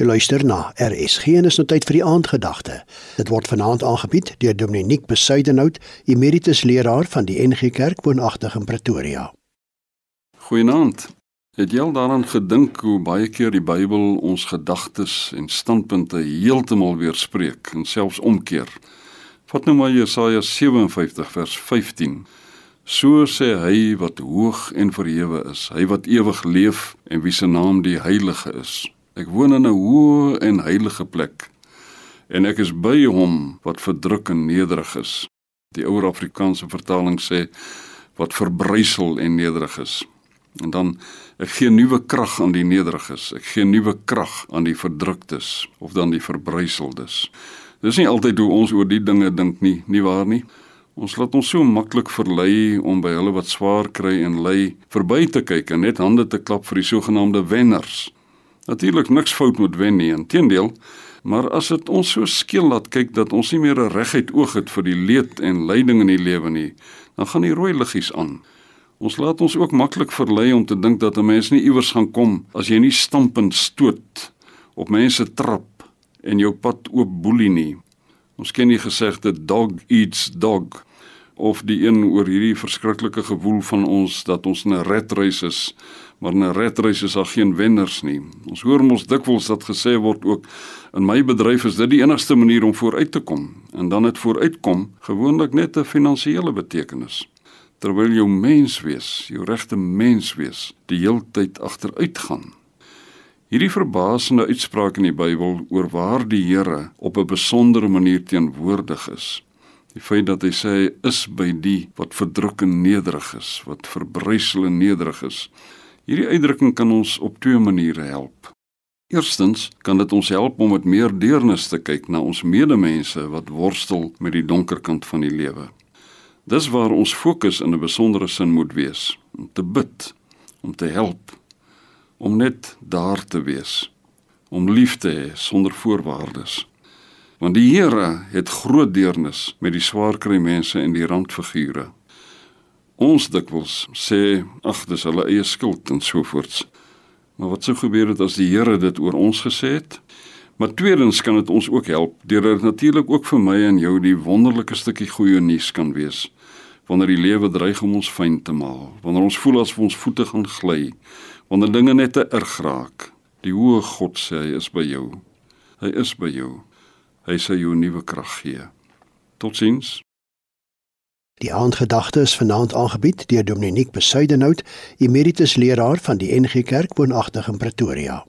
Jy luister na RSG en is nou tyd vir die aandgedagte. Dit word vanaand aangebied deur Dominiek Besuidenhout, emeritus leraar van die NG Kerk woonagtig in Pretoria. Goeienaand. Het jy al daaraan gedink hoe baie keer die Bybel ons gedagtes en standpunte heeltemal weerspreek en selfs omkeer? Vat nou maar Jesaja 57 vers 15. So sê hy wat hoog en verhewe is, hy wat ewig leef en wie se naam die heilige is. Ek woon in 'n hoë en heilige plek en ek is by hom wat verdruk en nederig is. Die ou Afrikaanse vertaling sê wat verbrysel en nederig is. En dan ek gee nuwe krag aan die nederiges. Ek gee nuwe krag aan die verdruktes of dan die verbryseldes. Dis nie altyd hoe ons oor die dinge dink nie, nie waar nie? Ons laat ons so maklik verlei om by hulle wat swaar kry en ly verby te kyk en net hande te klap vir die sogenaamde wenners. Natuurlik niks fout moet wen nie, inteendeel, maar as dit ons so skeel laat kyk dat ons nie meer 'n reguit oog het vir die leed en lyding in die lewe nie, dan gaan die rooi liggies aan. Ons laat ons ook maklik verlei om te dink dat 'n mens nie iewers gaan kom as jy nie stampend stoot op mense trap en jou pad oop boelie nie. Ons ken die gesegde dog eats dog of die een oor hierdie verskriklike gewoel van ons dat ons 'n redreis is maar 'n redreis is daar geen wenners nie. Ons hoor mos dikwels dat gesê word ook in my bedryf is dit die enigste manier om vooruit te kom en dan het vooruitkom gewoonlik net 'n finansiële betekenis. Terwyl jou mens wees, jou regte mens wees, die heeltyd agteruit gaan. Hierdie verbasende uitspraak in die Bybel oor waar die Here op 'n besondere manier teenwoordig is. Die feit dat hy sê hy is by die wat verdruk en nederig is, wat verbrysel en nederig is, Hierdie uitdrukking kan ons op twee maniere help. Eerstens kan dit ons help om met meer deernis te kyk na ons medemense wat worstel met die donker kant van die lewe. Dis waar ons fokus in 'n besondere sin moet wees, om te bid, om te help, om net daar te wees, om lief te hê sonder voorwaardes. Want die Here het groot deernis met die swaar kry mense en die randfigure. Ons dikwels sê ag dis hulle eie skuld en so voorts. Maar wat sou gebeur het as die Here dit oor ons gesê het? Maar tweedens kan dit ons ook help deurdat dit natuurlik ook vir my en jou die wonderlike stukkie goeie nuus kan wees wanneer die lewe dreig om ons fyn te maal, wanneer ons voel asof ons voete gaan gly, wanneer dinge net te erg raak. Die hoë God sê hy is by jou. Hy is by jou. Hy sê jou nuwe krag gee. Totsiens. Die aandgedagte is vanaand aangebied deur Dominiek Besuidenhout, emeritus leraar van die NG Kerk woonagtig in Pretoria.